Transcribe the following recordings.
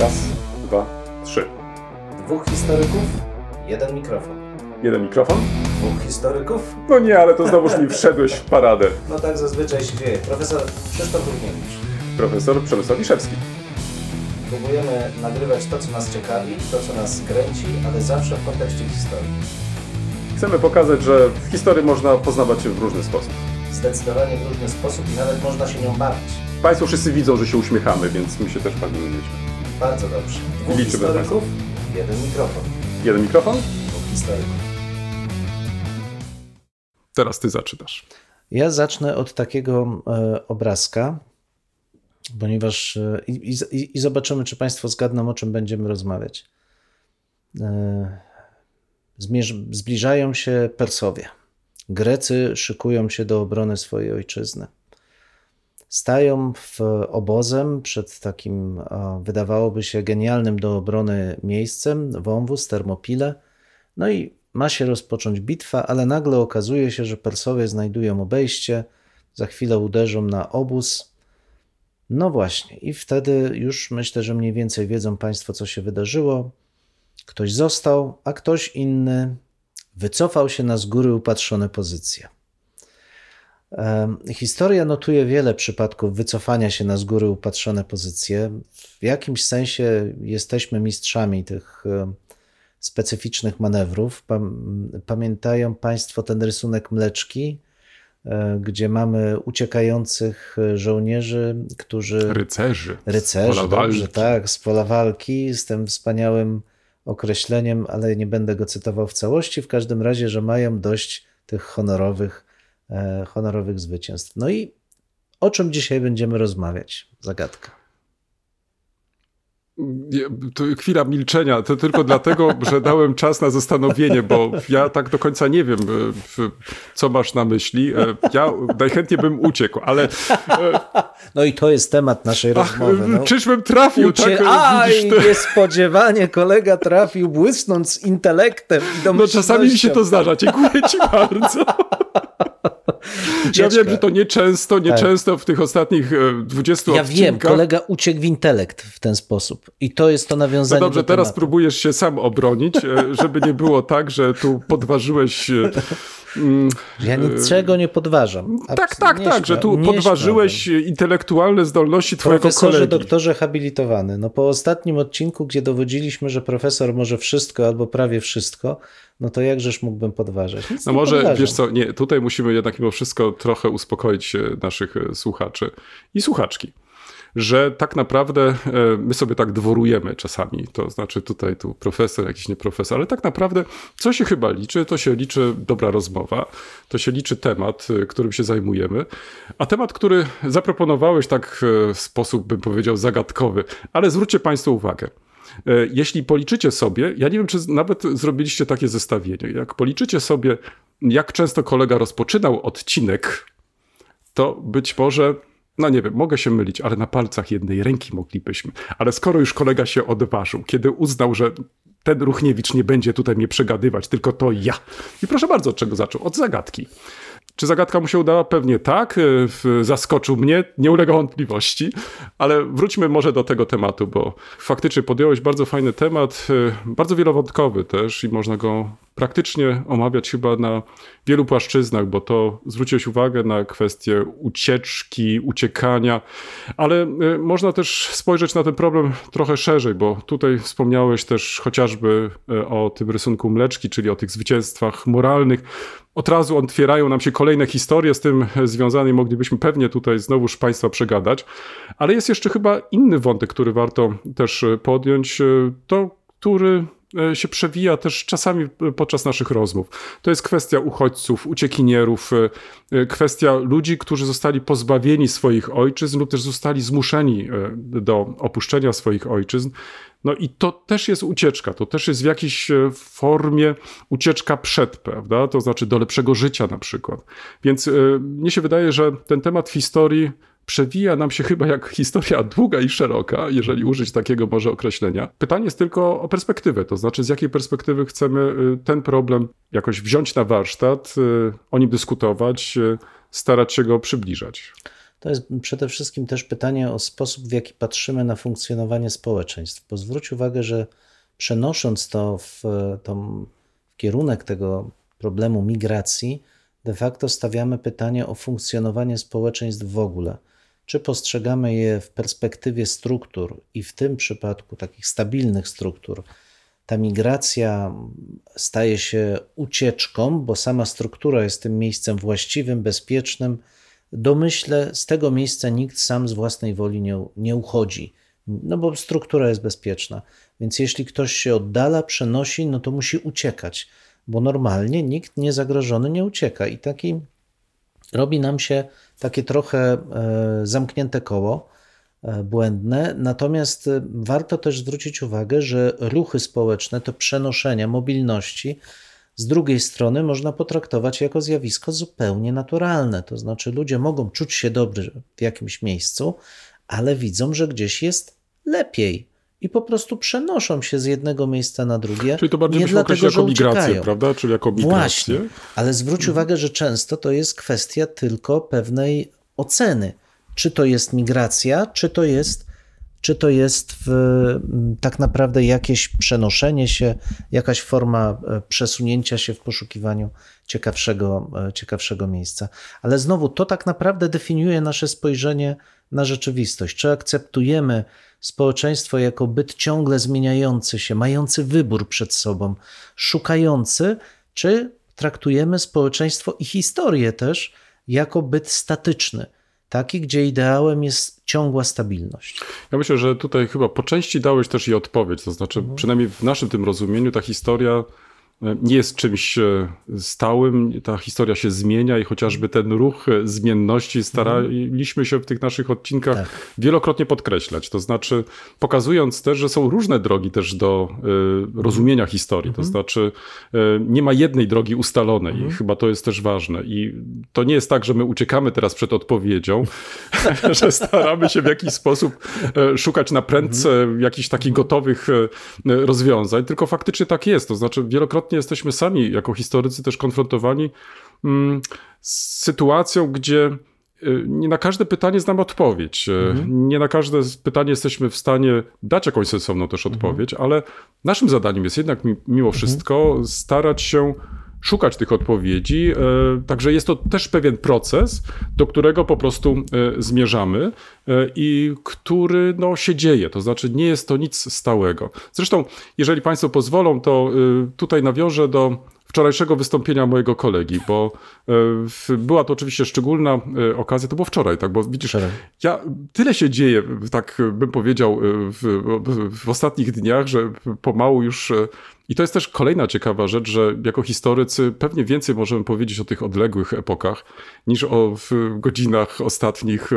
Raz, dwa, trzy. Dwóch historyków, jeden mikrofon. Jeden mikrofon? Dwóch historyków? No nie, ale to znowuż mi wszedłeś w paradę. No tak zazwyczaj się dzieje. Profesor Krzysztof Równiewicz. Profesor Przemysław Wiszewski. Próbujemy nagrywać to, co nas ciekawi, to, co nas kręci, ale zawsze w kontekście historii. Chcemy pokazać, że w historii można poznawać się w różny sposób. Zdecydowanie w różny sposób i nawet można się nią bawić. Państwo wszyscy widzą, że się uśmiechamy, więc my się też bawimy dziećmi. Bardzo dobrze. Dwóch Liczymy historyków, jeden mikrofon. Jeden mikrofon? Dwóch historyków. Teraz ty zaczynasz. Ja zacznę od takiego e, obrazka, ponieważ e, i, i, i zobaczymy, czy Państwo zgadną, o czym będziemy rozmawiać. E, zmierz, zbliżają się Persowie. Grecy szykują się do obrony swojej ojczyzny. Stają w obozem przed takim, wydawałoby się, genialnym do obrony miejscem, wąwóz, termopile. No i ma się rozpocząć bitwa, ale nagle okazuje się, że Persowie znajdują obejście, za chwilę uderzą na obóz. No właśnie, i wtedy już myślę, że mniej więcej wiedzą Państwo, co się wydarzyło. Ktoś został, a ktoś inny wycofał się na z góry upatrzone pozycje. Historia notuje wiele przypadków wycofania się na z góry upatrzone pozycje. W jakimś sensie jesteśmy mistrzami tych specyficznych manewrów. Pam- Pamiętają Państwo ten rysunek mleczki, e, gdzie mamy uciekających żołnierzy, którzy. Rycerzy. Rycerzy, Pola dobrze, tak, z pola walki, z tym wspaniałym określeniem, ale nie będę go cytował w całości. W każdym razie, że mają dość tych honorowych, honorowych zwycięstw. No i o czym dzisiaj będziemy rozmawiać? Zagadka. To chwila milczenia, to tylko dlatego, że dałem czas na zastanowienie, bo ja tak do końca nie wiem, e, co masz na myśli. E, Ja najchętniej bym uciekł, ale No i to jest temat naszej ach, rozmowy. No. czyżbym trafił, Ucie... tak? Aj, to, niespodziewanie kolega trafił, błysnąc z intelektem i no czasami mi się to zdarza, dziękuję ci bardzo. Ja wiem, że to nieczęsto, nieczęsto w tych ostatnich e, 20 Ja odcinkach. wiem, kolega uciekł w intelekt w ten sposób. I to jest to No nawiązanie dobrze, do teraz próbujesz się sam obronić, e, żeby nie było tak, że tu podważyłeś. Ja niczego nie podważam. Tak, Abs- tak, nie tak, że tu podważyłeś intelektualne zdolności twojego Profesorze, kolegi. doktorze habilitowany. No po ostatnim odcinku, gdzie dowodziliśmy, że profesor może wszystko albo prawie wszystko, no to jakżeż mógłbym podważać? Nic No może, podważam. wiesz co, nie, tutaj musimy jednak mimo wszystko trochę uspokoić e, naszych e, słuchaczy i słuchaczki. Że tak naprawdę e, my sobie tak dworujemy czasami, to znaczy tutaj tu profesor, jakiś nie profesor, ale tak naprawdę co się chyba liczy, to się liczy dobra rozmowa, to się liczy temat, e, którym się zajmujemy, a temat, który zaproponowałeś tak e, w sposób, bym powiedział, zagadkowy, ale zwróćcie Państwo uwagę, Jeśli policzycie sobie, ja nie wiem, czy nawet zrobiliście takie zestawienie, jak policzycie sobie, jak często kolega rozpoczynał odcinek, to być może, no nie wiem, mogę się mylić, ale na palcach jednej ręki moglibyśmy. Ale skoro już kolega się odważył, kiedy uznał, że ten Ruchniewicz nie będzie tutaj mnie przegadywać, tylko to ja. I proszę bardzo, od czego zaczął? Od zagadki. Czy zagadka mu się udała? Pewnie tak. E, Zaskoczył mnie, nie ulega wątpliwości, ale wróćmy może do tego tematu, bo faktycznie podjąłeś bardzo fajny temat, e, bardzo wielowątkowy też i można go praktycznie omawiać chyba na wielu płaszczyznach, bo to zwróciłeś uwagę na kwestię ucieczki, uciekania, ale e, można też spojrzeć na ten problem trochę szerzej, bo tutaj wspomniałeś też chociażby e, o tym rysunku mleczki, czyli o tych zwycięstwach moralnych. Od razu otwierają nam się kolejne historie z tym związane i moglibyśmy pewnie tutaj znowuż Państwa przegadać. Ale jest jeszcze chyba inny wątek, który warto też podjąć. To, który się przewija też czasami e, podczas naszych rozmów. To jest kwestia uchodźców, uciekinierów, e, e, kwestia ludzi, którzy zostali pozbawieni swoich ojczyzn lub też zostali zmuszeni e, do opuszczenia swoich ojczyzn. No i to też jest ucieczka, to też jest w jakiejś e, formie ucieczka przed, prawda? To znaczy do lepszego życia na przykład. Więc e, mnie się wydaje, że ten temat historii przewija nam się chyba jak historia długa i szeroka, jeżeli użyć takiego może określenia. Pytanie jest tylko o perspektywę, to znaczy z jakiej perspektywy chcemy y, ten problem jakoś wziąć na warsztat, y, o nim dyskutować, y, starać się go przybliżać. to jest przede wszystkim też pytanie o sposób, w jaki patrzymy na funkcjonowanie społeczeństw. Bo zwróć uwagę, że przenosząc to w, tą, w kierunek tego problemu migracji, de facto stawiamy pytanie o funkcjonowanie społeczeństw w ogóle. Czy postrzegamy je w perspektywie struktur i w tym przypadku takich stabilnych struktur, ta migracja staje się ucieczką, bo sama struktura jest tym miejscem właściwym, bezpiecznym. Domyślę, z tego miejsca nikt sam z własnej woli nie, nie uchodzi, no bo struktura jest bezpieczna. Więc jeśli ktoś się oddala, przenosi, no to musi uciekać, bo normalnie nikt niezagrożony nie ucieka. I taki robi nam się takie trochę e, zamknięte koło E, błędne. Natomiast e, warto też zwrócić uwagę, że ruchy społeczne, to przenoszenia, mobilności, z drugiej strony można potraktować jako zjawisko zupełnie naturalne. To znaczy, ludzie mogą czuć się dobrze w jakimś miejscu, ale widzą, że gdzieś jest lepiej. I po prostu przenoszą się z jednego miejsca na drugie. Czyli to bardziej nie dlatego, jako migrację, uciekają. prawda? Czyli jako migrację. Właśnie, ale zwróć mhm. uwagę, że często to jest kwestia tylko pewnej oceny czy to jest migracja, czy to jest, czy to jest w, tak naprawdę jakieś przenoszenie się, jakaś forma e, przesunięcia się w poszukiwaniu ciekawszego, e, ciekawszego miejsca. Ale znowu, to tak naprawdę definiuje nasze spojrzenie na rzeczywistość. Czy akceptujemy społeczeństwo jako byt ciągle zmieniający się, mający wybór przed sobą, szukający, czy traktujemy społeczeństwo i historię też jako byt statyczny, taki, gdzie ideałem jest ciągła stabilność. Ja myślę, że tutaj chyba po części dałeś też i odpowiedź, to znaczy mhm. przynajmniej w naszym tym rozumieniu ta historia nie jest czymś e, stałym, ta historia się zmienia i chociażby ten ruch e, zmienności staraliśmy się w tych naszych odcinkach tak. wielokrotnie podkreślać. To znaczy pokazując też, że są różne drogi też do e, rozumienia historii. To mhm. znaczy nie ma jednej drogi ustalonej mhm. chyba to jest też ważne. I to nie jest tak, że my uciekamy teraz przed odpowiedzią, że staramy się w jakiś sposób szukać na prędce mhm. jakichś takich gotowych rozwiązań, tylko faktycznie tak jest. To znaczy wielokrotnie jesteśmy sami jako historycy też konfrontowani mm, z sytuacją, gdzie y, nie na każde pytanie znamy odpowiedź. Y, mhm. Nie na każde pytanie jesteśmy w stanie dać jakąś sensowną też mhm. odpowiedź, mhm. ale naszym zadaniem jest jednak mimo mhm. wszystko starać się szukać tych odpowiedzi. E, także jest to też pewien proces, do którego po prostu e, zmierzamy e, i który no, się dzieje. To znaczy nie jest to nic stałego. Zresztą, jeżeli Państwo pozwolą, to tutaj nawiążę do wczorajszego wystąpienia mojego kolegi, bo była to oczywiście szczególna okazja, to było wczoraj, tak, bo widzisz, wczoraj. ja, tyle się dzieje, tak bym powiedział, w, w ostatnich dniach, że pomału już i to jest też kolejna ciekawa rzecz, że jako historycy pewnie więcej możemy powiedzieć o tych odległych epokach niż o godzinach ostatnich, e,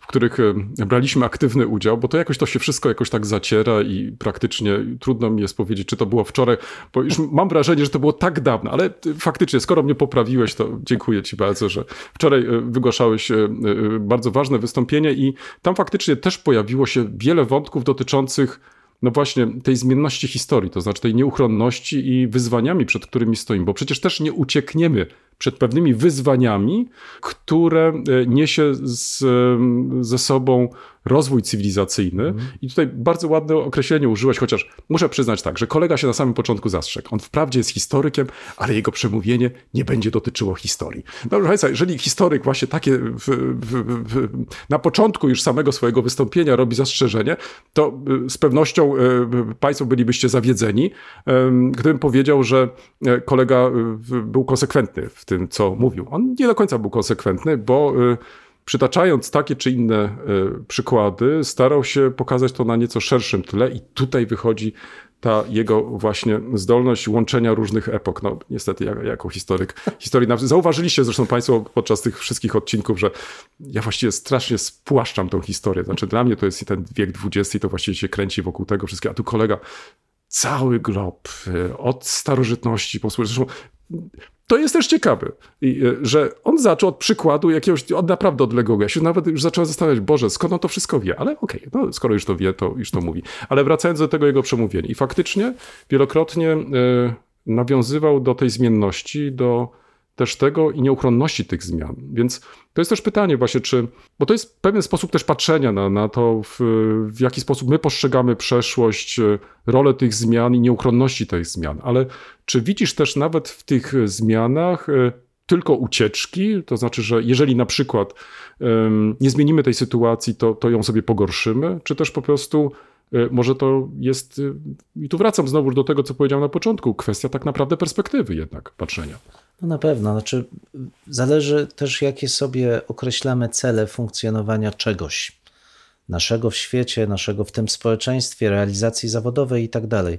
w których e, braliśmy aktywny udział, bo to jakoś to się wszystko jakoś tak zaciera i praktycznie trudno mi jest powiedzieć, czy to było wczoraj, bo już mam wrażenie, że to było tak dawno, ale faktycznie, skoro mnie poprawiłeś, to dziękuję ci bardzo, że wczoraj e, wygłaszałeś bardzo ważne wystąpienie i tam faktycznie też pojawiło się wiele wątków dotyczących no właśnie tej zmienności historii, to znaczy tej nieuchronności i wyzwaniami, przed którymi stoimy, bo przecież też nie uciekniemy przed pewnymi wyzwaniami, które e, niesie z, ze sobą rozwój cywilizacyjny. Mm. I tutaj bardzo ładne określenie użyłeś, chociaż muszę przyznać tak, że kolega się na samym początku zastrzegł. On wprawdzie jest historykiem, ale jego przemówienie nie będzie dotyczyło historii. No proszę jeżeli historyk właśnie takie w, w, w, na początku już samego swojego wystąpienia robi zastrzeżenie, to y, z pewnością y, Państwo bylibyście zawiedzeni, gdybym powiedział, że e, kolega y, był konsekwentny w tym, co mówił. On nie do końca był konsekwentny, bo przytaczając takie czy inne e, przykłady, starał się pokazać to na nieco szerszym tle i tutaj wychodzi ta jego właśnie zdolność łączenia różnych epok. No niestety jako, historyk historii. Zauważyliście zresztą Państwo podczas tych wszystkich odcinków, że ja właściwie strasznie spłaszczam tą historię. Znaczy dla mnie to jest ten wiek XX to właściwie się kręci wokół tego wszystkiego. A tu kolega cały glob, e, od starożytności po zresztą to jest też ciekawe, e, że on zaczął od przykładu jakiegoś od naprawdę odległego. Ja się nawet już zacząłem zastanawiać, Boże, skąd on to wszystko wie? Ale okej, okay, no, skoro już to wie, to już to mówi. Ale wracając do tego jego przemówienia. I faktycznie wielokrotnie e, nawiązywał do tej zmienności, do też tego i nieuchronności tych zmian. Więc to jest też pytanie właśnie, czy, bo to jest pewien sposób też patrzenia na, na to, w, w jaki sposób my postrzegamy przeszłość, rolę tych zmian i nieuchronności tych zmian. Ale czy widzisz też nawet w tych zmianach e, tylko ucieczki, to znaczy, że jeżeli na przykład um, nie zmienimy tej sytuacji, to, to ją sobie pogorszymy, czy też po prostu E, może to jest, e, i tu wracam znowu do tego, co powiedziałem na początku, kwestia tak naprawdę perspektywy jednak patrzenia. No na pewno, znaczy zależy też jakie sobie określamy cele funkcjonowania czegoś, naszego w świecie, naszego w tym społeczeństwie, realizacji zawodowej i tak dalej.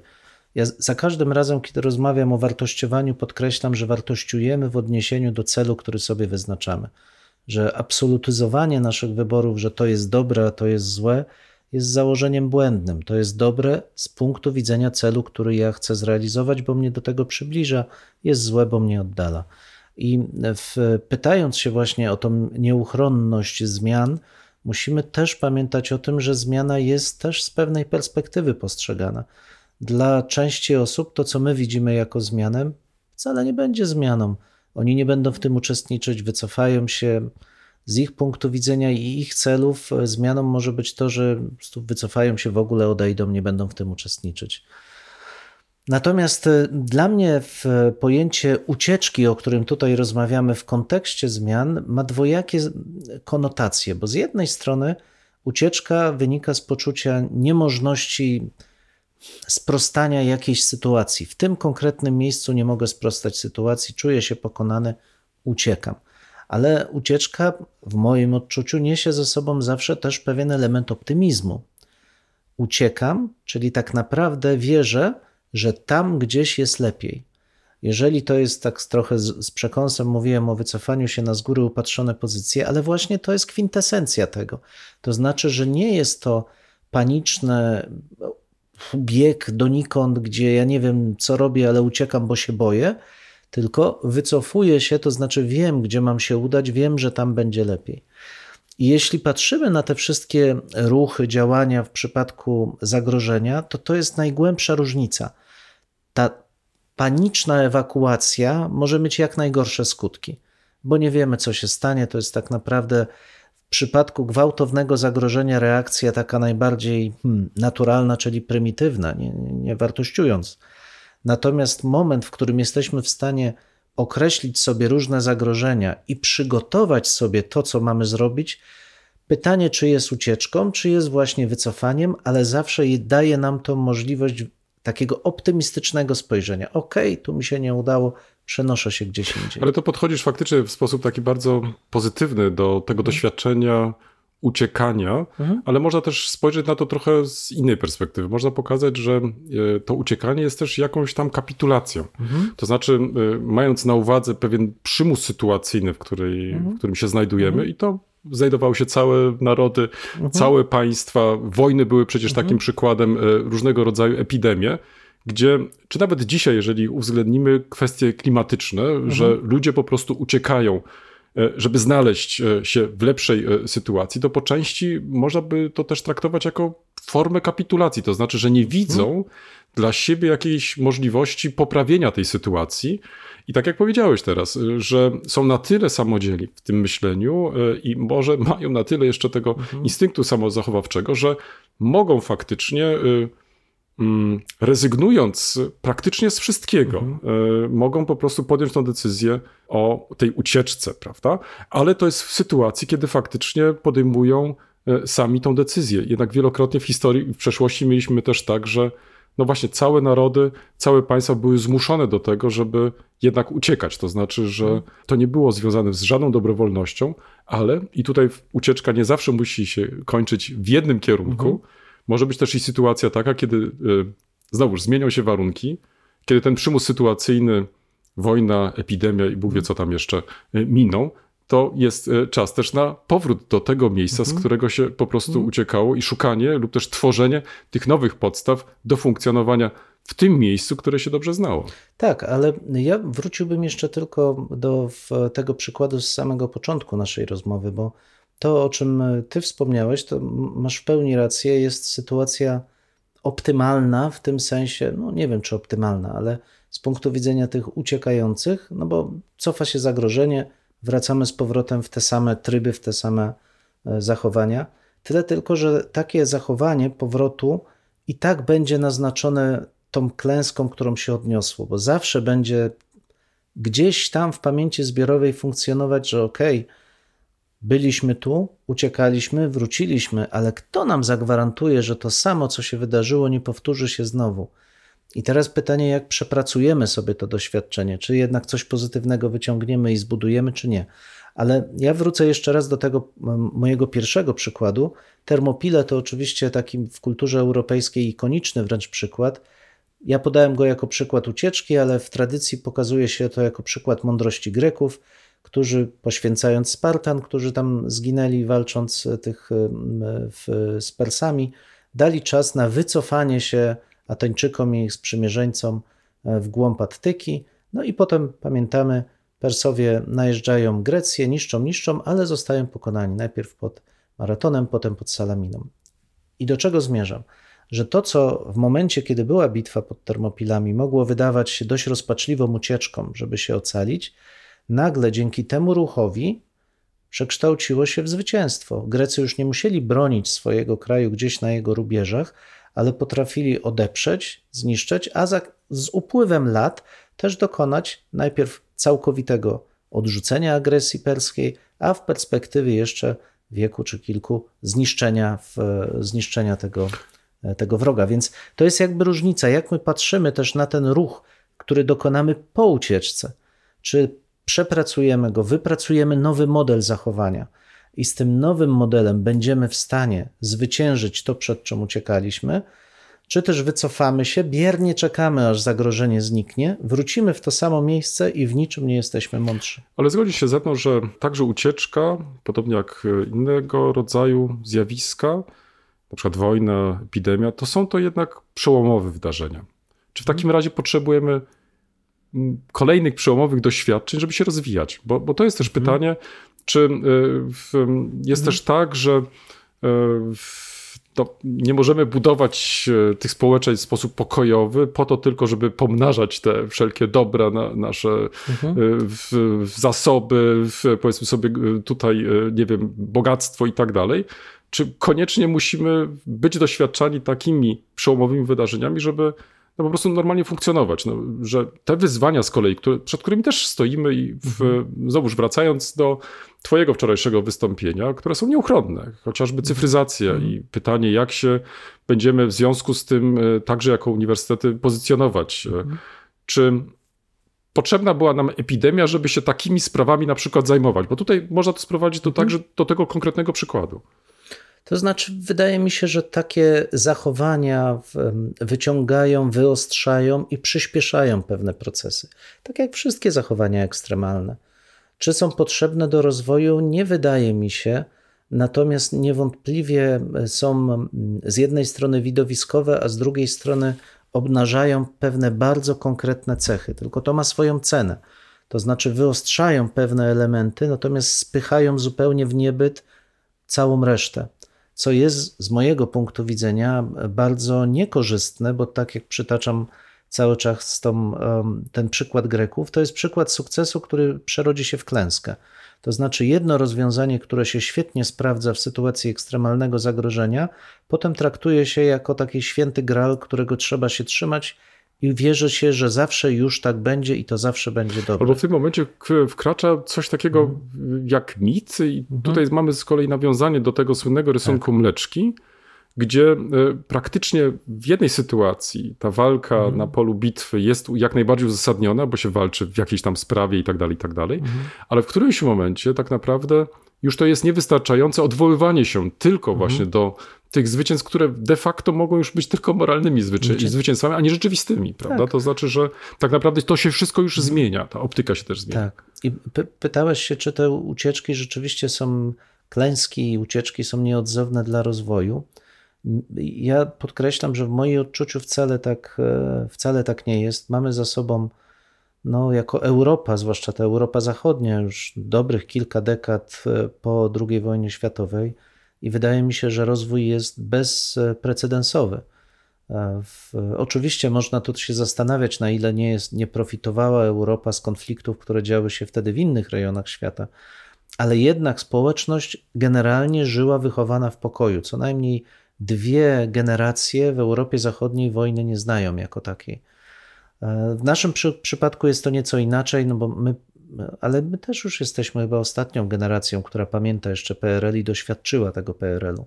Ja za każdym razem, kiedy rozmawiam o wartościowaniu, podkreślam, że wartościujemy w odniesieniu do celu, który sobie wyznaczamy. Że absolutyzowanie naszych wyborów, że to jest dobre, a to jest złe, jest założeniem błędnym. To jest dobre z punktu widzenia celu, który ja chcę zrealizować, bo mnie do tego przybliża, jest złe, bo mnie oddala. I w, pytając się właśnie o tą nieuchronność zmian, musimy też pamiętać o tym, że zmiana jest też z pewnej perspektywy postrzegana. Dla części osób to, co my widzimy jako zmianę, wcale nie będzie zmianą. Oni nie będą w tym uczestniczyć, wycofają się, z ich punktu widzenia i ich celów e, zmianą może być to, że wycofają się w ogóle, odejdą, nie będą w tym uczestniczyć. Natomiast e, dla mnie w pojęcie ucieczki, o którym tutaj rozmawiamy w kontekście zmian, ma dwojakie konotacje, bo z jednej strony ucieczka wynika z poczucia niemożności sprostania jakiejś sytuacji. W tym konkretnym miejscu nie mogę sprostać sytuacji, czuję się pokonany, uciekam ale ucieczka w moim odczuciu niesie ze sobą zawsze też pewien element optymizmu. Uciekam, czyli tak naprawdę wierzę, że tam gdzieś jest lepiej. Jeżeli to jest tak trochę z, z przekąsem, mówiłem o wycofaniu się na z góry upatrzone pozycje, ale właśnie to jest kwintesencja tego. To znaczy, że nie jest to paniczne bieg donikąd, gdzie ja nie wiem, co robię, ale uciekam, bo się boję, tylko wycofuję się, to znaczy wiem, gdzie mam się udać, wiem, że tam będzie lepiej. I jeśli patrzymy na te wszystkie ruchy, działania w przypadku zagrożenia, to to jest najgłębsza różnica. Ta paniczna ewakuacja może mieć jak najgorsze skutki, bo nie wiemy, co się stanie. To jest tak naprawdę w przypadku gwałtownego zagrożenia reakcja taka najbardziej hmm, naturalna, czyli prymitywna, nie, nie wartościując Natomiast moment, w którym jesteśmy w stanie określić sobie różne zagrożenia i przygotować sobie to, co mamy zrobić, pytanie, czy jest ucieczką, czy jest właśnie wycofaniem, ale zawsze daje nam to możliwość takiego optymistycznego spojrzenia. Ok, tu mi się nie udało, przenoszę się gdzieś indziej. Ale to podchodzisz faktycznie w sposób taki bardzo pozytywny do tego mhm. doświadczenia uciekania, mhm. ale można też spojrzeć na to trochę z innej perspektywy. Można pokazać, że e, to uciekanie jest też jakąś tam kapitulacją. Mhm. To znaczy, e, mając na uwadze pewien przymus sytuacyjny, w, której, mhm. w którym się znajdujemy, mhm. i to znajdowały się całe narody, mhm. całe państwa. Wojny były przecież mhm. takim przykładem, e, różnego rodzaju epidemie gdzie, czy nawet dzisiaj, jeżeli uwzględnimy kwestie klimatyczne, że ludzie po prostu uciekają żeby znaleźć e, się w lepszej e, sytuacji, to po części można by to też traktować jako formę kapitulacji. To znaczy, że nie widzą hmm. dla siebie jakiejś możliwości poprawienia tej sytuacji. I tak jak powiedziałeś teraz, że są na tyle samodzielni w tym myśleniu i może mają na tyle jeszcze tego hmm. instynktu samozachowawczego, że mogą faktycznie rezygnując praktycznie z wszystkiego, mhm. E, mogą po prostu podjąć tę decyzję o tej ucieczce, prawda? Ale to jest w sytuacji, kiedy faktycznie podejmują e, sami tą decyzję. Jednak wielokrotnie w historii, w przeszłości mieliśmy też tak, że no właśnie całe narody, całe państwa były zmuszone do tego, żeby jednak uciekać. To znaczy, że mhm. to nie było związane z żadną dobrowolnością, ale i tutaj ucieczka nie zawsze musi się kończyć w jednym kierunku, mhm może być też i sytuacja taka, kiedy e, znowuż zmienią się warunki, kiedy ten przymus sytuacyjny, wojna, epidemia i Bóg wie co tam jeszcze e, miną, to jest e, czas też na powrót do tego miejsca, z mhm. którego się po prostu mhm. uciekało i szukanie lub też tworzenie tych nowych podstaw do funkcjonowania w tym miejscu, które się dobrze znało. Tak, ale ja wróciłbym jeszcze tylko do tego przykładu z samego początku naszej rozmowy, bo to, o czym ty wspomniałeś, to masz w pełni rację, jest sytuacja optymalna w tym sensie, no nie wiem czy optymalna, ale z punktu widzenia tych uciekających, no bo cofa się zagrożenie, wracamy z powrotem w te same tryby, w te same e, zachowania. Tyle tylko, że takie zachowanie powrotu i tak będzie naznaczone tą klęską, którą się odniosło, bo zawsze będzie gdzieś tam w pamięci zbiorowej funkcjonować, że okej, okay, byliśmy tu, uciekaliśmy, wróciliśmy, ale kto nam zagwarantuje, że to samo, co się wydarzyło, nie powtórzy się znowu? I teraz pytanie, jak przepracujemy sobie to doświadczenie, czy jednak coś pozytywnego wyciągniemy i zbudujemy, czy nie. Ale ja wrócę jeszcze raz do tego mojego pierwszego przykładu. Termopile to oczywiście taki w kulturze europejskiej ikoniczny wręcz przykład. Ja podałem go jako przykład ucieczki, ale w tradycji pokazuje się to jako przykład mądrości Greków, którzy poświęcając Spartan, którzy tam zginęli walcząc tych w, z Persami, dali czas na wycofanie się Ateńczykom i ich sprzymierzeńcom e, w głąb Attyki. No i potem pamiętamy, Persowie najeżdżają Grecję, niszczą, niszczą, ale zostają pokonani najpierw pod Maratonem, potem pod Salaminą. I do czego zmierzam? Że to, co w momencie, kiedy była bitwa pod Termopilami, mogło wydawać się dość rozpaczliwą ucieczką, żeby się ocalić, nagle dzięki temu ruchowi przekształciło się w zwycięstwo. Grecy już nie musieli bronić swojego kraju gdzieś na jego rubieżach, ale potrafili odeprzeć, zniszczyć, a za, z upływem lat też dokonać najpierw całkowitego odrzucenia agresji perskiej, a w perspektywie jeszcze wieku czy kilku zniszczenia, w, zniszczenia tego, tego wroga. Więc to jest jakby różnica, jak my patrzymy też na ten ruch, który dokonamy po ucieczce. Czy przepracujemy go, wypracujemy nowy model zachowania i z tym nowym modelem będziemy w stanie zwyciężyć to, przed czym uciekaliśmy, czy też wycofamy się, biernie czekamy, aż zagrożenie zniknie, wrócimy w to samo miejsce i w niczym nie jesteśmy mądrzy. Ale zgodzi się ze mną, że także ucieczka, podobnie jak innego rodzaju zjawiska, na przykład wojna, epidemia, to są to jednak przełomowe wydarzenia. Czy w takim razie potrzebujemy kolejnych przełomowych doświadczeń, żeby się rozwijać? Bo, bo to jest też mhm. pytanie, czy y, jest mhm. też tak, że y, to nie możemy budować e, tych społeczeństw w sposób pokojowy po to tylko, żeby pomnażać te wszelkie dobra na, nasze mhm. W, w zasoby, w, powiedzmy sobie tutaj, nie wiem, bogactwo i tak dalej. Czy koniecznie musimy być doświadczani takimi przełomowymi wydarzeniami, żeby no po prostu normalnie funkcjonować. No, że te wyzwania z kolei, które, przed którymi też stoimy i w, mhm. znowuż wracając do twojego wczorajszego wystąpienia, które są nieuchronne, chociażby mhm. cyfryzacja mhm. i pytanie, jak się będziemy w związku z tym e, także jako uniwersytety pozycjonować. E, mhm. Czy potrzebna była nam epidemia, żeby się takimi sprawami na przykład zajmować? Bo tutaj można to sprowadzić do, mhm. także do tego konkretnego przykładu. To znaczy, wydaje mi się, że takie zachowania wyciągają, wyostrzają i przyspieszają pewne procesy. Tak jak wszystkie zachowania ekstremalne. Czy są potrzebne do rozwoju? Nie wydaje mi się. Natomiast niewątpliwie są z jednej strony widowiskowe, a z drugiej strony obnażają pewne bardzo konkretne cechy, tylko to ma swoją cenę. To znaczy wyostrzają pewne elementy, natomiast spychają zupełnie w niebyt całą resztę co jest z mojego punktu widzenia bardzo niekorzystne, bo tak jak przytaczam cały czas tą, ten przykład Greków, to jest przykład sukcesu, który przerodzi się w klęskę. To znaczy, jedno rozwiązanie, które się świetnie sprawdza w sytuacji ekstremalnego zagrożenia, potem traktuje się jako taki święty gral, którego trzeba się trzymać i wierzy się, że zawsze już tak będzie i to zawsze będzie dobre. Albo w tym momencie wkracza coś takiego mhm. jak mit i mhm. tutaj mamy z kolei nawiązanie do tego słynnego rysunku tak. mleczki, gdzie e, praktycznie w jednej sytuacji ta walka mhm. na polu bitwy jest jak najbardziej uzasadniona, bo się walczy w jakiejś tam sprawie i tak dalej, i tak dalej, mhm. ale w którymś momencie tak naprawdę już to jest niewystarczające odwoływanie się tylko mhm. właśnie do tych zwycięstw, które de facto mogą już być tylko moralnymi zwycię zwycięstwami, a nie rzeczywistymi, prawda? Tak. To znaczy, że tak naprawdę to się wszystko już mhm. zmienia, ta optyka się też zmienia. Tak. I py pytałeś się, czy te ucieczki rzeczywiście są, klęski i ucieczki są nieodzowne dla rozwoju. Ja podkreślam, że w moim odczuciu wcale tak, e, wcale tak nie jest. Mamy za sobą, no, jako Europa, zwłaszcza ta Europa Zachodnia, już dobrych kilka dekad e, po II wojnie światowej, i wydaje mi się, że rozwój jest bezprecedensowy. E, W, oczywiście można tu się zastanawiać, na ile nie, jest, nie profitowała Europa z konfliktów, które działy się wtedy w innych rejonach świata, ale jednak społeczność generalnie żyła wychowana w pokoju. Co najmniej dwie generacje w Europie Zachodniej wojny nie znają jako takiej. E, W naszym przy, przypadku jest to nieco inaczej, no bo my, ale my też już jesteśmy chyba ostatnią generacją, która pamięta jeszcze PRL i doświadczyła tego PRL-u.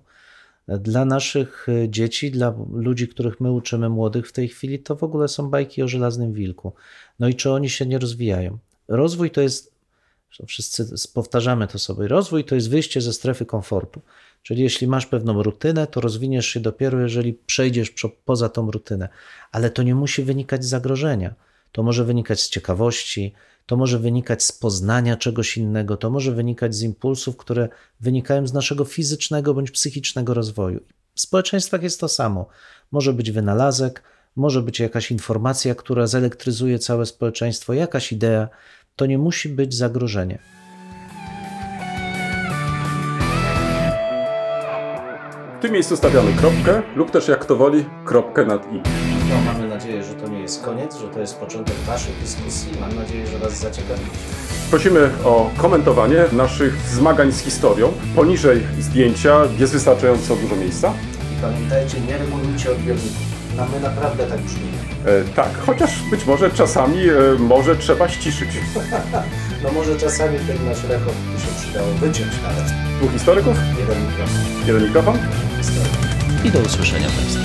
Dla naszych e, dzieci, dla ludzi, których my uczymy młodych w tej chwili, to w ogóle są bajki o żelaznym wilku. No i czy oni się nie rozwijają? Rozwój to jest, wszyscy powtarzamy to sobie, rozwój to jest wyjście ze strefy komfortu. Czyli jeśli masz pewną rutynę, to rozwiniesz się dopiero, jeżeli przejdziesz poza tą rutynę. Ale to nie musi wynikać z zagrożenia. To może wynikać z ciekawości, to może wynikać z poznania czegoś innego, to może wynikać z impulsów, które wynikają z naszego fizycznego bądź psychicznego rozwoju. W społeczeństwach jest to samo. Może być wynalazek, może być jakaś informacja, która zelektryzuje całe społeczeństwo, jakaś idea. To nie musi być zagrożenie. W tym miejscu stawiamy kropkę lub też jak kto woli kropkę nad i. No, mamy nadzieję, że to nie jest koniec, że to jest początek naszych dyskusji. Mam nadzieję, że Was zaciekawi. Prosimy o komentowanie naszych zmagań z historią. Poniżej zdjęcia jest wystarczająco dużo miejsca. I pamiętajcie, nie regulujcie odbiorników. No my naprawdę tak brzmimy. E, tak, chociaż być może czasami e, może trzeba ściszyć. No może czasami ten nasz rechot by się przydało wyciąć nawet. Dwóch historyków, Jeden mikrofon. jeden mikrofon. I do usłyszenia Państwa.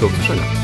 Do usłyszenia.